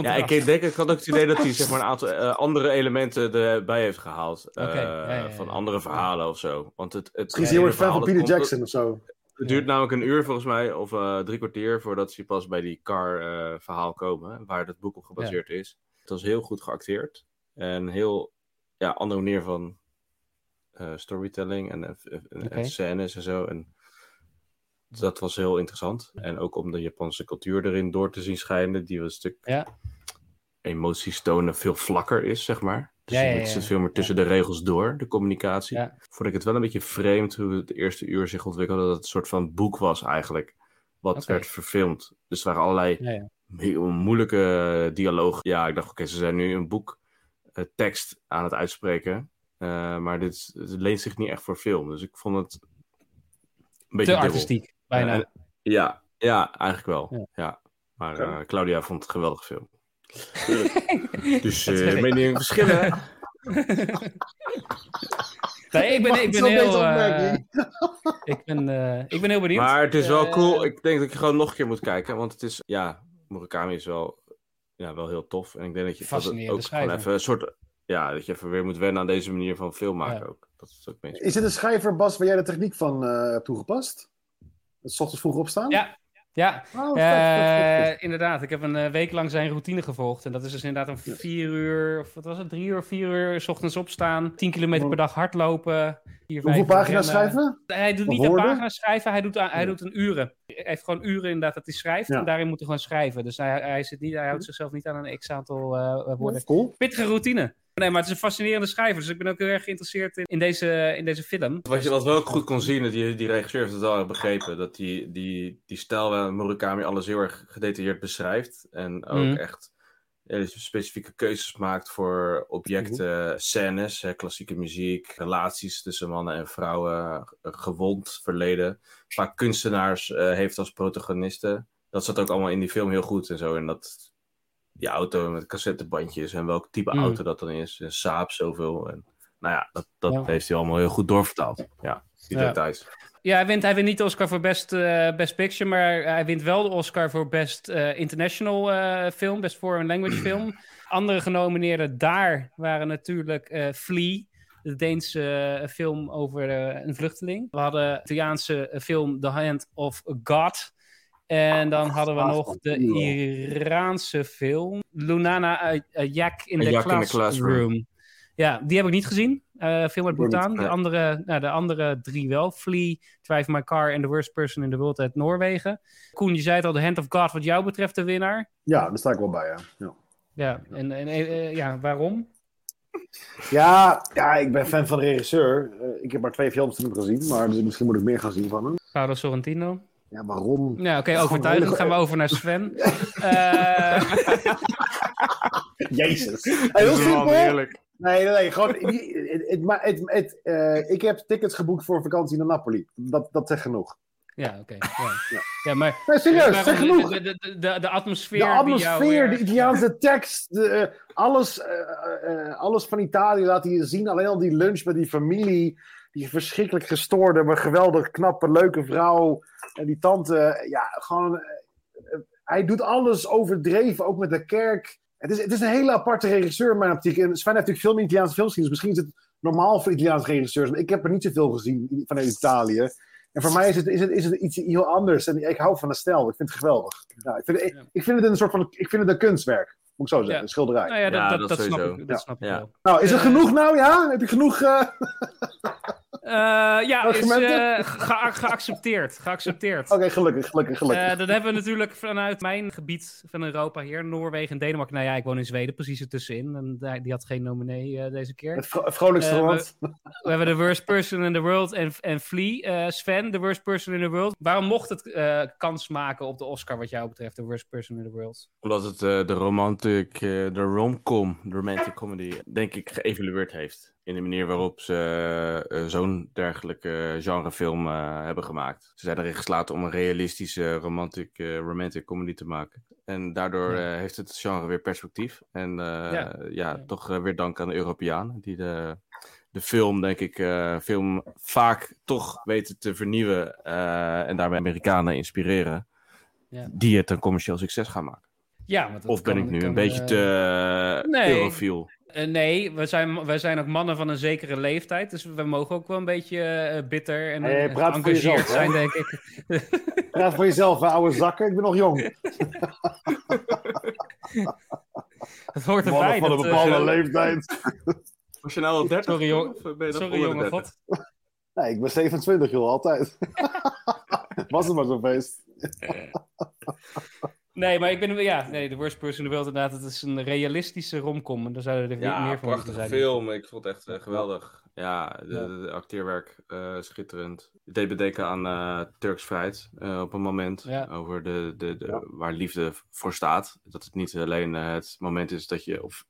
Ja, ik denk, ik had ook het idee dat hij zeg maar, een aantal eh, andere elementen erbij heeft gehaald. eh, Oké, ja, ja, ja. Van andere verhalen of zo. Want het, het Misschien is heel erg fan verhaal, van dat Peter Jackson of zo. Het duurt namelijk een uur volgens mij, of eh, drie kwartier, voordat ze pas bij die car-verhaal komen, waar het boek op gebaseerd is. Het was heel goed geacteerd. En een heel ja, andere manier van eh, storytelling en, en, en Oké. scènes en zo. En dat was heel interessant. En ook om de Japanse cultuur erin door te zien schijnen, die een stuk Ja. emoties tonen veel vlakker is, zeg maar. Dus Ja, ja, het zit veel meer tussen de regels door, de communicatie. Vond ik het wel een beetje vreemd hoe het eerste uur zich ontwikkelde, dat het een soort van boek was eigenlijk, wat werd verfilmd. Dus er waren allerlei heel moeilijke dialoog. Ja, ik dacht, oké, ze zijn nu een boek eh, tekst aan het uitspreken, Eh, maar dit, is- het leent zich niet echt voor film. Dus ik vond het een beetje Te dubbel. artistiek, bijna. Ja, en- ja, ja, eigenlijk wel. Ja. Ja. Maar eh, Claudia vond het een geweldige film. (laughs) dus eh ik. meningen verschillen. (laughs) Nee, ik ben, ik ben heel... eh, ik, ben, eh, ik ben heel benieuwd. Maar het is wel Eh, cool. Ik denk dat je gewoon nog een keer moet kijken. Want het is, ja, Murakami is wel, ja, wel heel tof. En ik denk dat je dat ook gewoon even een soort, ja, dat je even weer moet wennen aan deze manier van film maken Ja. ook. Dat is ook meest. Is dit een schrijver, Bas, waar jij de techniek van eh, hebt toegepast? Het 's ochtends vroeg opstaan? Ja. Ja, Oh. Eh, inderdaad. Ik heb een eh, week lang zijn routine gevolgd. En dat is dus inderdaad een vier uur, of wat was het, drie uur, vier uur, s ochtends opstaan. Tien kilometer per dag hardlopen. Vier, Hoeveel pagina's schrijven? Hij doet Of niet aan woorden? pagina's schrijven, hij doet, aan, hij doet een uren. Hij heeft gewoon uren inderdaad dat hij schrijft. Ja. En daarin moet hij gewoon schrijven. Dus hij, hij, zit niet, hij houdt zichzelf niet aan een x-aantal eh, woorden. Cool. Pittige routine. Nee, maar het is een fascinerende schrijver. Dus ik ben ook heel erg geïnteresseerd in, in, deze, in deze film. Wat je wat wel ook goed kon zien, dat die, die regisseur heeft het wel begrepen. Dat die, die, die stijl waar Murakami alles heel erg gedetailleerd beschrijft. En ook Mhm. echt hele specifieke keuzes maakt voor objecten, scènes, hè, klassieke muziek, relaties tussen mannen en vrouwen, gewond verleden. Vaak kunstenaars eh, heeft als protagonisten. Dat zat ook allemaal in die film heel goed en zo. En dat die auto met cassettebandjes en welk type Mhm. auto dat dan is. En Saab zoveel. En, nou ja, dat, dat Ja. heeft hij allemaal heel goed doorvertaald. Ja, die Ja. details. Ja, hij wint, hij wint niet de Oscar voor Best, eh, best Picture, maar hij wint wel de Oscar voor Best eh, International eh, Film, Best Foreign Language (clears throat) Film. Andere genomineerden daar waren natuurlijk Flea, de Deense film over een vluchteling. We hadden de Italiaanse film The Hand of God. En dan hadden we nog de. Iraanse film Lunana eh, eh, Yak in A the Yak in the Classroom. Ja, die heb ik niet gezien. Eh film uit Bhutan. De nee. andere, nou, de andere drie wel. Flea, Drive My Car en The Worst Person in the World uit Noorwegen. Koen, je zei het al, The Hand of God wat jou betreft de winnaar. Ja, daar sta ik wel bij, ja. ja. Ja, en, en ja, waarom? Ja, ja, ik ben fan van de regisseur. Ik heb maar twee films van hem gezien, maar dus misschien moet ik meer gaan zien van hem. Paolo Sorrentino. Ja, waarom? Ja, oké, Gewoon overtuigend. hele- Gaan we over naar Sven. (laughs) Eh, (laughs) Jezus. Heel simpel. heerlijk. Nee, nee, nee. Gewoon, die- het, het, maar het, het, eh, ik heb tickets geboekt voor vakantie naar Napoli. Dat, dat zegt genoeg. Ja, oké. ja. Ja. ja, maar... Nee, serieus, maar zeg de- genoeg. De, de, de, de atmosfeer De die jou, atmosfeer, eh, de Italiaanse tekst, de, alles, eh, eh, eh, alles van Italië laat hij je zien. Alleen al die lunch met die familie, die verschrikkelijk gestoorde, maar geweldig knappe, leuke vrouw. En die tante, ja, gewoon... eh, hij doet alles overdreven, ook met de kerk. Het is, het is een hele aparte regisseur in mijn optiek. En Sven heeft natuurlijk veel meer Italiaanse films gezien, dus misschien is het normaal voor Italiaanse regisseurs. Maar ik heb er niet zoveel gezien vanuit Italië. En voor mij is het, is het, is het iets heel anders. En ik hou van de stijl. Ik vind het geweldig. Ja, ik, vind, ik, Ja. ik vind het een soort van. Ik vind het een kunstwerk. Moet ik zo zeggen. Ja. Een schilderij. Nou ja, dat, Ja, dat, dat dat, snap ik, dat Ja. snap ik Ja. wel. Nou, is het Eh, genoeg nou? Ja? Heb je genoeg. eh, (laughs) Eh, ja, is eh, gea- geaccepteerd. Geaccepteerd. Oké, gelukkig, gelukkig, gelukkig. Eh, dan hebben we natuurlijk vanuit mijn gebied van Europa hier, Noorwegen en Denemarken. Nou ja, ik woon in Zweden, precies ertussenin. En die had geen nominee eh, deze keer. het vro- het vrolijkste land. We hebben The Worst Person in the World en, en Flea. Eh, Sven, The Worst Person in the World. Waarom mocht het eh, kans maken op de Oscar wat jou betreft, The Worst Person in the World? Omdat het eh, de romantic, eh, de romcom, de romantic comedy, denk ik geëvalueerd heeft. In de manier waarop ze eh, zo'n dergelijke genrefilm eh, hebben gemaakt. Ze zijn erin geslaagd om een realistische romantic, eh, romantic comedy te maken. En daardoor Ja. eh, heeft het genre weer perspectief. En eh, Ja. ja, Ja. toch eh, weer dank aan de Europeanen die de, de film, denk ik, eh, film vaak toch weten te vernieuwen. eh, en daarmee Amerikanen inspireren. Ja. Die het een commercieel succes gaan maken. Ja, want Of ben kan- ik nu kan, een beetje eh, te nee. eurofiel? Eh, nee, we zijn, wij zijn ook mannen van een zekere leeftijd. Dus we mogen ook wel een beetje eh, bitter en, Hey, praat voor jezelf, hè? zijn, denk ik. (laughs) Praat voor jezelf, hè, oude zakken. Ik ben nog jong. (laughs) Dat hoort Mannen erbij. van een dat, eh, bepaalde (laughs) leeftijd. Was je nou al 30? Sorry, jong- Of ben je nog Sorry, jongen, 30? god. Nee, ik ben 27, joh, altijd. Was het maar zo'n feest. Nee, maar ik ben... Ja, nee, The Worst Person in the World inderdaad. Het is een realistische romcom. En daar zouden er Ja, meer van moeten prachtige zijn. film. Ik vond het echt eh, geweldig. Ja, de, Ja. acteerwerk eh, schitterend. Het deed bedenken aan eh, Turks Fruit eh, op een moment. Ja. Over de, de, de, Ja. waar liefde voor staat. Dat het niet alleen het moment is dat je of,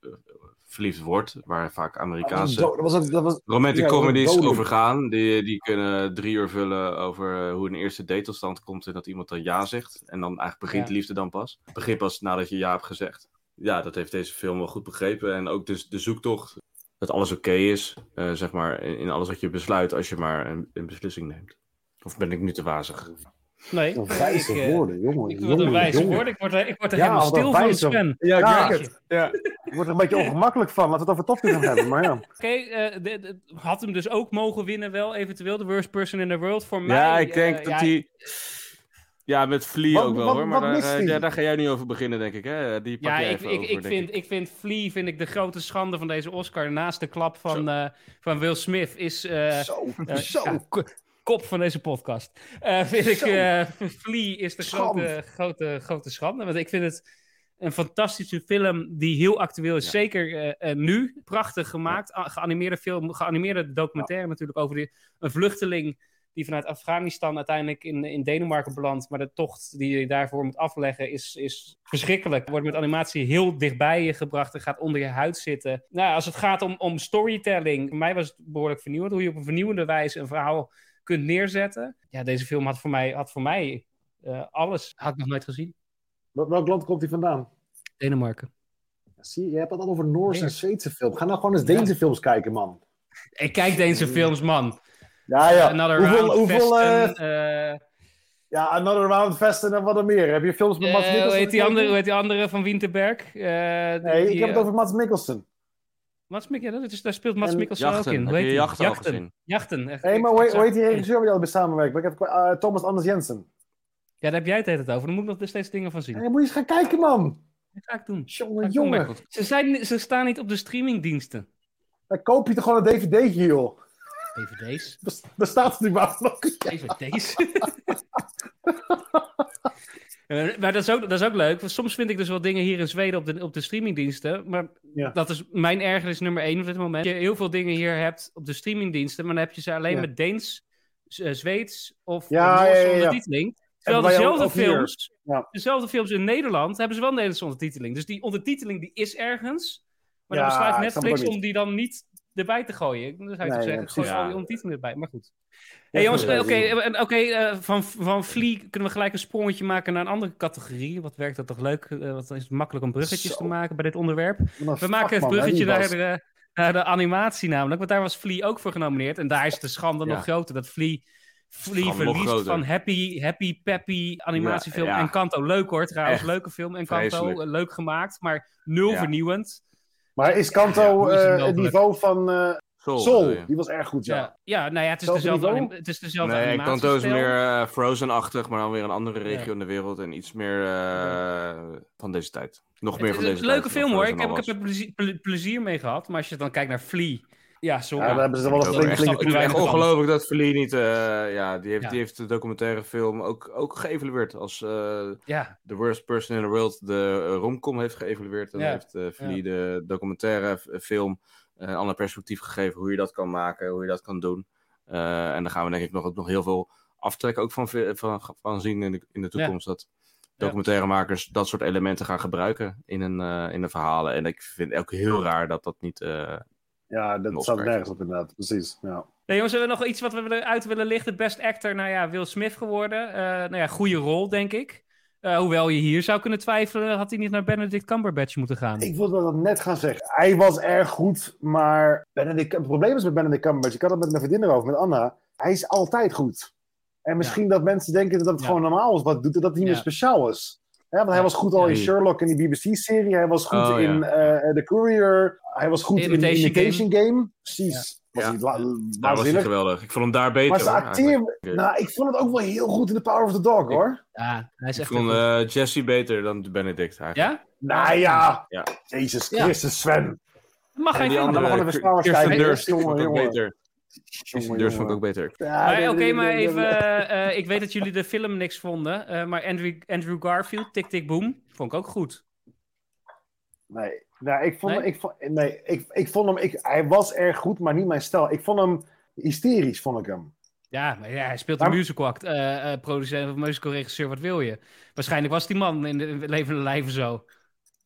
verliefd wordt. Waar vaak Amerikaanse... dat was, dat was, Romantic Ja, comedies over gaan. Die, die kunnen drie uur vullen over hoe een eerste date tot stand komt. En dat iemand dan ja zegt. En dan eigenlijk begint Ja. de liefde dan pas. Het begint pas nadat je ja hebt gezegd. Ja, dat heeft deze film wel goed begrepen. En ook dus de zoektocht. Dat alles oké is. eh, zeg maar in, in alles wat je besluit als je maar een, een beslissing neemt. Of ben ik nu te wazig? Nee, een ik, wijze eh, woorden, jongen. ik wil jongen, een wijze jongen. woorden. Ik word er, ik word er Ja, helemaal stil van, Sven. Ja, ik Ja. merk het. Ja. Ik word er een beetje (laughs) ongemakkelijk van. Laten we het over Top Gun gaan hebben. Maar ja. Oké, eh, de- de- had hem dus ook mogen winnen wel, eventueel. The worst person in the world. Voor mij... Ja, ik denk eh, dat hij... Ja, met Flea Wat- ook wel wat- hoor. Maar wat daar, ja, ga jij nu over beginnen, denk ik. Hè? Die pak Ja, jij ik, even ik, over, ik, denk vind, ik vind Flea vind ik de grote schande van deze Oscar. Naast de klap van, eh, van Will Smith is... eh, Zo, zo. ja, kop van deze podcast. Eh, vind ik, Flea is de grote, grote, grote schande. Want ik vind het een fantastische film die heel actueel is. Ja. Zeker eh, nu. Prachtig gemaakt. Geanimeerde film, geanimeerde documentaire natuurlijk over die, een vluchteling die vanuit Afghanistan uiteindelijk in, in Denemarken belandt. Maar de tocht die je daarvoor moet afleggen is, is verschrikkelijk. Wordt met animatie heel dichtbij je gebracht en gaat onder je huid zitten. Nou, als het gaat om, om storytelling, voor mij was het behoorlijk vernieuwend. Hoe je op een vernieuwende wijze een verhaal kunt neerzetten. Ja, deze film had voor mij, had voor mij eh, alles. Had ik nog nooit gezien. Wel- Welk land komt hij vandaan? Denemarken. Ja, Zie je, je hebt het al over Noorse en. Zweedse films. Ga nou gewoon eens Deense films kijken, man. Ik kijk Deense films, man. Ja, ja. Another hoeveel, Round hoeveel, eh, eh, ja, Another Round Festen en wat er meer. Heb je films met Mats Mikkelsen hoe, heet die andere, hoe heet die andere van Winterberg? Eh, Nee, die, ik heb het over Mats Mikkelsen. Mats Mik- ja, dat is, daar speelt Mats En Mikkelsen ook in. Hoe heet? Jachten al Jachten. gezien? Jachten. echt. Hé, Ik- maar hoe, hoe heet die regisseur waar je al bij samenwerkt? Ik heb eh, Thomas Anders Jensen. Ja, daar heb jij het hele over. Dan moet ik nog steeds dingen van zien. Hé, moet je eens gaan kijken, man. Dat ga ik doen. Ga Jongen, doen, jongen. maar Ze, zijn, ze staan niet op de streamingdiensten. Dan koop je toch gewoon een dvd'tje, joh. DVD's. Bes- Bestaat het überhaupt nog? DVD's. (laughs) (laughs) Eh, maar dat is, ook, dat is ook leuk. want Soms vind ik dus wel dingen hier in Zweden op de, op de streamingdiensten. Maar Ja. dat is mijn ergernis nummer één op dit moment. Dat je heel veel dingen hier hebt op de streamingdiensten. Maar dan heb je ze alleen Ja. met Deens, eh, Zweeds of Ja, Noorse ondertiteling. Terwijl dezelfde films, Ja. dezelfde films in Nederland hebben ze wel Nederlandse ondertiteling. Dus die ondertiteling die is ergens. Maar dan besluit Netflix om die dan niet erbij te gooien. Dan zou je Nee, toch ja, zeggen, gooi al die erbij. Maar goed. Hey, jongens, oké, eh, oké, eh, van, van Flea kunnen we gelijk een sprongetje maken naar een andere categorie. Wat werkt dat toch leuk? eh, wat is het makkelijk om bruggetjes Zo. te maken bij dit onderwerp? We maken het bruggetje naar de, naar de animatie namelijk. Want daar was Flea ook voor genomineerd. En daar is de schande Ja. nog groter. Dat Schande nog verliest van Happy, Happy Peppy animatiefilm Ja, ja. en Kanto. Leuk hoor trouwens. Echt Leuke film en Kanto. vreselijk. Leuk gemaakt. Maar nul Ja. vernieuwend. Maar is Ja, Kanto is het eh, het mogelijk? niveau van eh Soul, Soul? bedoel je? Die was erg goed, ja. Ja. Ja, nou ja, het is Zelfde dezelfde, het is dezelfde Nee. Kanto is meer eh, Frozen-achtig, maar dan weer een andere regio Ja. in de wereld en iets meer eh, van deze tijd. Nog meer Het van is deze een tijd. leuke dan film hoor. Ik heb, ik heb er plezier, ple- plezier mee gehad. Maar als je dan kijkt naar Flea. Ja, sorry. Ja, daar hebben ze wel een flink echt- flinke vind het echt weinig ongelooflijk dat Verlee niet... eh, ja, die heeft, Ja. die heeft de documentaire film ook, ook geëvalueerd als eh, Ja, The Worst Person in the World. De eh, romcom heeft geëvalueerd. En Ja. heeft uh, Verlee de documentaire film eh, een ander perspectief gegeven. Hoe je dat kan maken, hoe je dat kan doen. Eh, en daar gaan we denk ik nog, ook nog heel veel aftrekken ook van, van, van zien in de, in de toekomst. Dat documentairemakers dat soort elementen gaan gebruiken in een, eh, in een verhalen. En ik vind het ook heel raar dat dat niet... Ja, dat staat nergens op inderdaad. Precies, ja. Nee, jongens, hebben we nog iets wat we willen- uit willen lichten? Best actor, nou ja, Will Smith geworden. Eh, nou ja, goede rol, denk ik. Eh, hoewel je hier zou kunnen twijfelen, had hij niet naar Benedict Cumberbatch moeten gaan. Ik wilde dat net gaan zeggen. Hij was erg goed, maar Benedict, het probleem is met Benedict Cumberbatch, ik had het met mijn vriendin erover, met Anna. Hij is altijd goed. En misschien dat mensen denken dat het Ja. gewoon normaal is wat hij doet, en dat het niet Ja. meer speciaal is. Ja, want hij was goed al in. Sherlock en die BBC-serie. Hij was goed Oh, ja. in eh, The Courier. Hij was goed in Imitation Imitation Game. Precies. Was Ja. hij la- nou, was hij waanzinnig. geweldig. Ik vond hem daar beter. maar zijn eigenlijk. acteer... Nou, ik vond het ook wel heel goed in The Power of the Dog, hoor. Ja, hij is Ik echt vond eh, Jesse beter dan Benedict eigenlijk. Ja? Nou ja. Ja. Jezus Ja. Christus, Sven. Mag En hij die. Dan andere, gaan we even Star Wars Kirsten kijken. Dunst Jongen, jongen. beter. Dunst vond ik ook beter. Ja, oké, maar even... eh, ik weet dat jullie de film niks vonden. eh, maar Andrew, Andrew Garfield, Tick Tick Boom, vond ik ook goed. Nee, nee, ik vond, Nee? Ik, vond, nee ik, ik vond hem... Ik, hij was erg goed, maar niet mijn stijl. Ik vond hem hysterisch, vond ik hem. Ja, maar ja, hij speelt een musical act, eh, eh, producent of musical regisseur, wat wil je? Waarschijnlijk was die man in de levende lijven zo.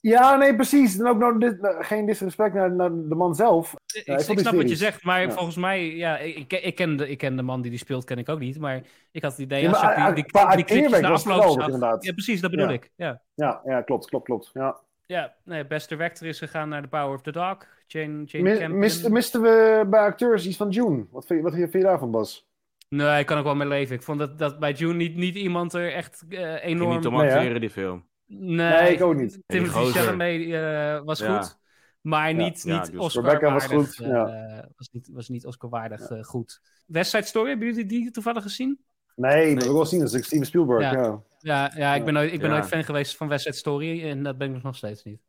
Ja, nee, precies. En ook nou, dit, nou, geen disrespect naar, naar de man zelf. ik, snap wat je zegt, maar Ja. volgens mij, ja, ik, ik, ken de, ik ken de man die die speelt, ken ik ook niet. Maar ik had het idee, Ja, als maar ik die, die, die clipjes acteerwerk na was afloop inderdaad. Ja, precies, dat bedoel Ja. ik. Ja, Ja, ja klopt, klopt, klopt. Ja. ja nee, best director is gegaan naar The Power of the Dog. Jane, Jane Mi- mist- Misten we bij acteurs iets van June? Wat vind je, wat vind je daarvan, Bas? Nee, ik kan ook wel mee leven. Ik vond dat, dat bij June niet, niet iemand er echt eh, ging enorm... niet om Nee, die film. Nee, Nee, ik ook niet. Timothy. Chalamet eh, was Ja. goed. Maar niet, Ja, niet was- Oscar Rebecca was goed, eh, ja. was, niet, was niet Oscar waardig eh, goed. West Side Story, hebben jullie die toevallig gezien? Nee, dat wil ik wel zien. Dat is Steven Spielberg, Ja. ja. Ja, ja ik ben, nooit, ik ben Ja. nooit fan geweest van West Side Story en dat ben ik nog steeds niet.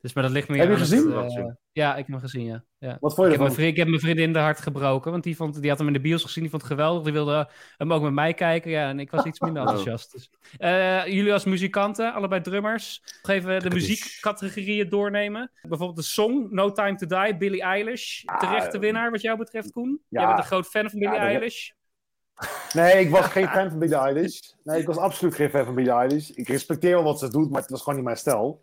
Dus, maar dat ligt me Heb je het, gezien? eh, ja, ik heb hem gezien, ja. ja. Wat vond Ik je heb, mijn ik heb mijn vriendin de hart gebroken, want die, vond, die had hem in de bios gezien, die vond het geweldig. Die wilde hem ook met mij kijken, ja, en ik was iets minder (laughs) Oh. enthousiast. Dus, eh, jullie als muzikanten, allebei drummers, nog even de muziekcategorieën doornemen. Bijvoorbeeld de song No Time to Die, Billie Eilish. Terechte winnaar wat jou betreft, Koen. Ja. Jij bent een groot fan van Billie Ja, Eilish. Nee, ik was geen fan van Billie Eilish. Nee, ik was absoluut geen fan van Billie Eilish. Ik respecteer wel wat ze doet, maar het was gewoon niet mijn stijl.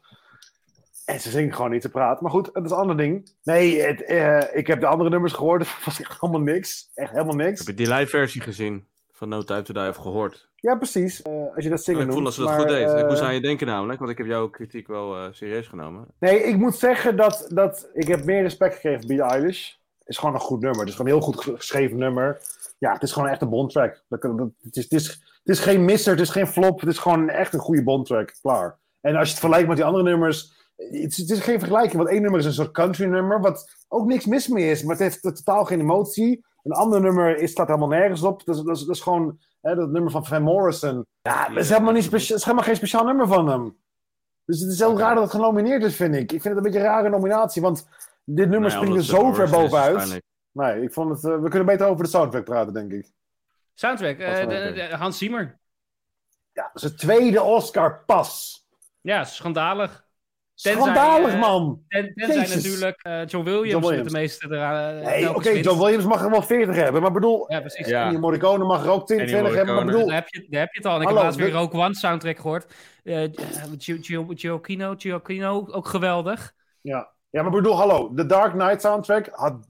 En ze zingt gewoon niet te praten. Maar goed, dat is een ander ding. Nee, het, eh, ik heb de andere nummers gehoord. (laughs) Het was echt helemaal niks. Echt helemaal niks. Heb je die live versie gezien van No Time to Die of gehoord? Ja, precies. Eh, als je dat zingen ik vond noemt. dat ze dat maar, goed deed. Ik eh, moest aan je denken namelijk, want ik heb jouw kritiek wel eh, serieus genomen. Nee, ik moet zeggen dat, dat ik heb meer respect gekregen voor Billie Eilish. Het is gewoon een goed nummer. Het is gewoon een heel goed ge- geschreven nummer. Ja, het is gewoon echt een bondtrack. Dat, dat, het, is, het, is, het is geen misser, het is geen flop. Het is gewoon echt een goede bondtrack. Klaar. En als je het vergelijkt met die andere nummers... Het is, het is geen vergelijking, want één nummer is een soort country nummer... wat ook niks mis mee is, maar het heeft totaal geen emotie. Een ander nummer is, staat helemaal nergens op. Dat is, dat is, dat is gewoon hè, dat nummer van Van Morrison. Ja, dat is helemaal, niet specia- dat is helemaal geen speciaal nummer van hem. Dus het is heel raar dat het genomineerd is, vind ik. Ik vind het een beetje een rare nominatie, want dit nummer Nou springt er zo ver bovenuit. Nee, ik vond het, eh, we kunnen beter over de soundtrack praten, denk ik. Soundtrack, eh, de- de- Hans Zimmer. Ja, dat is het tweede Oscar pas. Ja, schandalig. Tenzij, Schandalig, eh, man! En tenzij Jezus. natuurlijk eh, John Williams, John Williams. met de meeste eraan. Nee, oké, telkens wint. John Williams mag er wel 40 hebben, maar bedoel, Ja, precies. Ja. Morricone mag er ook 20, Ennio 20 hebben, maar bedoel... Daar heb, je, daar heb je het al. En ik Hallo, heb laatst weer Rogue One soundtrack gehoord. Eh Gioacchino, Gioacchino, ook geweldig. Ja, Ja, maar bedoel, hallo. De Dark Knight soundtrack had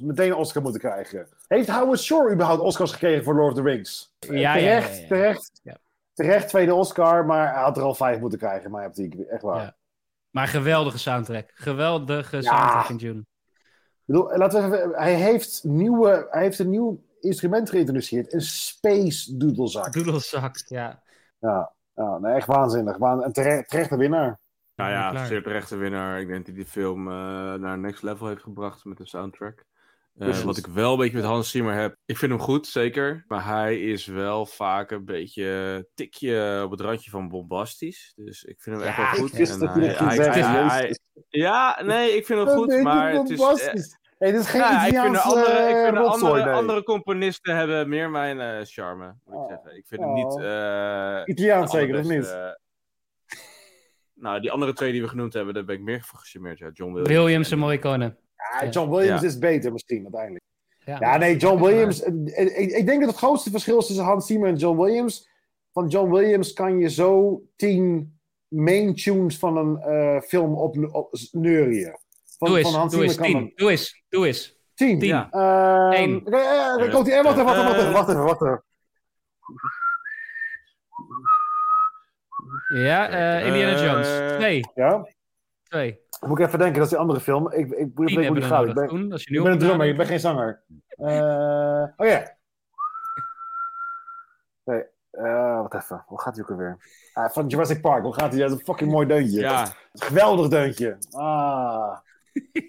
meteen een Oscar moeten krijgen. Heeft Howard Shore überhaupt Oscars gekregen voor Lord of the Rings? Ja, ja, terecht, ja, ja. terecht. Ja. Terecht tweede Oscar, maar hij had er al vijf moeten krijgen, in mijn optiek. Echt waar. Maar geweldige soundtrack. Geweldige Ja. soundtrack in June. Ik bedoel, laten we even, hij, heeft nieuwe, hij heeft een nieuw instrument geïntroduceerd. Een space doedelzak. Doedelzak, ja. Ja, ja nee, echt waanzinnig. Waan, een terecht, terechte winnaar. Nou ja, zeer terechte winnaar. Ik denk dat hij die film eh, naar een next level heeft gebracht met de soundtrack. Eh, Precies. wat ik wel een beetje met Hans Zimmer heb. Ik vind hem goed, zeker. Maar hij is wel vaak een beetje tikje op het randje van bombastisch. Dus ik vind hem echt wel goed. Ik En hij- Ja, nee, ik vind hem goed. Maar het is, eh, bombastisch. hey, dit is geen ja, ik vind de andere, ik eh, vind de rotzooi, andere, nee. andere componisten hebben meer mijn eh, charme, moet ik Oh. zeggen. Ik vind hem niet... Oh. eh, Italiaans zeker, of niet? (laughs) Nou, die andere twee die we genoemd hebben, daar ben ik meer voor gecharmeerd. Ja, John Williams. Williams en Morricone. Ja, John Williams Ja. is beter misschien uiteindelijk. Ja, Ja, nee, John Williams. eh, eh, Ik, ik denk dat het grootste verschil is tussen Hans Zimmer en John Williams. Van John Williams kan je zo tien main tunes van een eh, film op, op neurien. Van, Doe eens, van Hans doe eens, kan tien. Doe eens, doe eens. Tien. Tien. Ja. Ehm, Eén. oké, eh, eh, komt Wacht even, wacht even, wacht even, wacht even. Ja, eh, Indiana Jones. Twee. Ja? Twee. Dan moet ik even denken, dat is die andere film. Ik, ik hebben hoe die gaat. Ik ben, toen. Als je nu ik ben een drummer, ik ben geen zanger. Eh, oh ja. Nee, eh, wat even. Hoe gaat hij ook alweer? Ah, van Jurassic Park. Hoe gaat hij? Dat is een fucking mooi deuntje. Ja, Geweldig deuntje. Ah.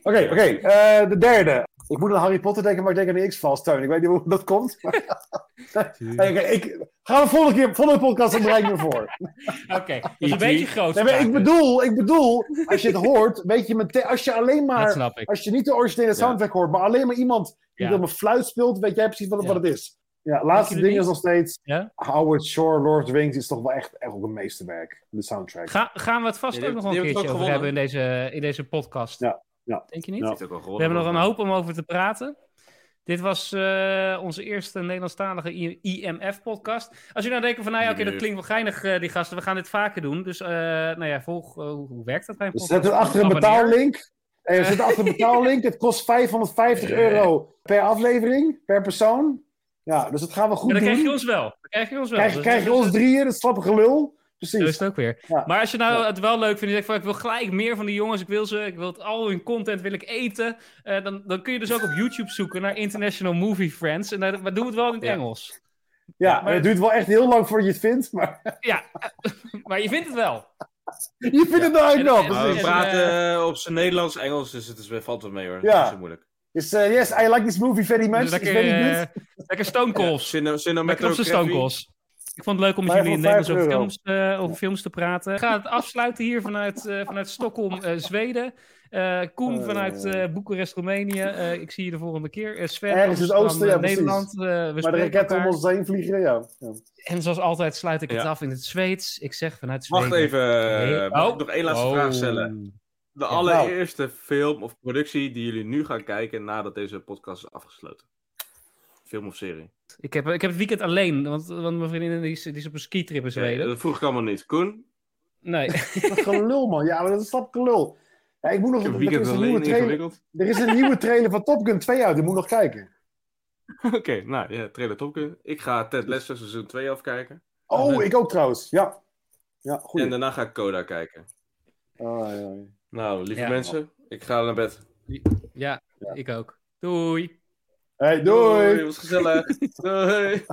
Oké, oké. eh, de derde. Ik moet aan Harry Potter denken, maar ik denk aan de X-Files, Teun. Ik weet niet hoe dat komt. (laughs) Oké, ik, gaan we volgende keer, volgende podcast, dan bereik ik me voor. (laughs) Oké, dat is een E.T. beetje groot. Nee, maar ik bedoel, ik bedoel, als je het hoort, weet je meteen, als je alleen maar, snap ik. als je niet de originele soundtrack hoort, maar alleen maar iemand die Ja. op een fluit speelt, weet jij precies wat, Ja. wat het is. Ja, laatste ding is nog steeds, Ja? Howard Shore, Lord of the Rings is toch wel echt, echt ook een meesterwerk, de soundtrack. Ga, gaan we het vast ook nog een keertje over hebben in deze, in deze podcast. Ja, ja. Denk je niet? Ja. We hebben nog een hoop om over te praten. Dit was eh, onze eerste Nederlandstalige IMF-podcast. Als je nou denkt van, nou ja, oké, dat klinkt wel geinig, eh, die gasten. We gaan dit vaker doen. Dus, eh, nou ja, volg, hoe, hoe werkt dat bij een podcast? zetten achter een betaallink. We zitten achter een betaallink. Het kost 550 euro per aflevering, per persoon. Ja, dus dat gaan we goed En dan doen. krijg je ons wel. Dan krijg je ons wel. Krijg, Dus- krijg je dus- ons drieën, dat slappe Zo is Precies. het ook weer. Ja. Maar als je nou Ja. het wel leuk vindt, en je zegt van ik wil gelijk meer van die jongens, ik wil ze, ik wil het, al hun content wil ik eten, eh, dan, dan kun je dus ook op YouTube zoeken naar International Movie Friends. En dan, maar doe het wel in het Ja. Engels. Ja, Maar- het duurt wel echt heel lang voordat je het vindt, maar Ja, (laughs) maar je vindt het wel. je vindt het nou En- eigenlijk. Maar we praten eh, op zijn Nederlands, Engels, dus het is, valt wel mee hoor. Ja. Dat is moeilijk. Is, eh, yes, I like this movie very much. Dus It's lekker, very eh, good. lekker Stone Cine lekker op zijn Stone Cafe. Ik vond het leuk om met jullie in Nederlands over films, eh, over films te praten. Ik ga het afsluiten hier vanuit, eh, vanuit Stockholm, eh, Zweden. Eh, Koen Eh. vanuit eh Boekarest, Roemenië. Eh, ik zie je de volgende keer. Eh, Sven, Ergens in het oosten, ja. Nederland. Eh, we Maar de spreken raketten om elkaar. ons heen vliegen, ja. ja. En zoals altijd sluit ik het Ja. af in het Zweeds. Ik zeg vanuit Zweden. Wacht even, Nee. mag ik Oh. nog één laatste Oh. vraag stellen? De Ja. allereerste film of productie die jullie nu gaan kijken nadat deze podcast is afgesloten. Film of serie? Ik heb, ik heb het weekend alleen, want, want mijn vriendin die is, die is op een skitrip in Zweden. Dat vroeg ik allemaal niet. Koen? Nee. (laughs) Dat is gelul, man. Ja, maar dat is slap gelul. Ja, ik moet nog, Ik heb er, is een alleen nieuwe trailer, ingewikkeld. er is een nieuwe trailer van Top Gun 2 uit. Die moet nog kijken. (laughs) Oké, nou ja, trailer Top Gun. Ik ga Ted Lasso seizoen 2 afkijken. Oh, ik ook trouwens. Ja. Ja, goed. En daarna ga ik Coda kijken. Oh, ja, ja. Nou, lieve Ja. mensen, ik ga naar bed. Ja, ik ook. Doei. Hey, doei. was gezellig. (laughs) doei.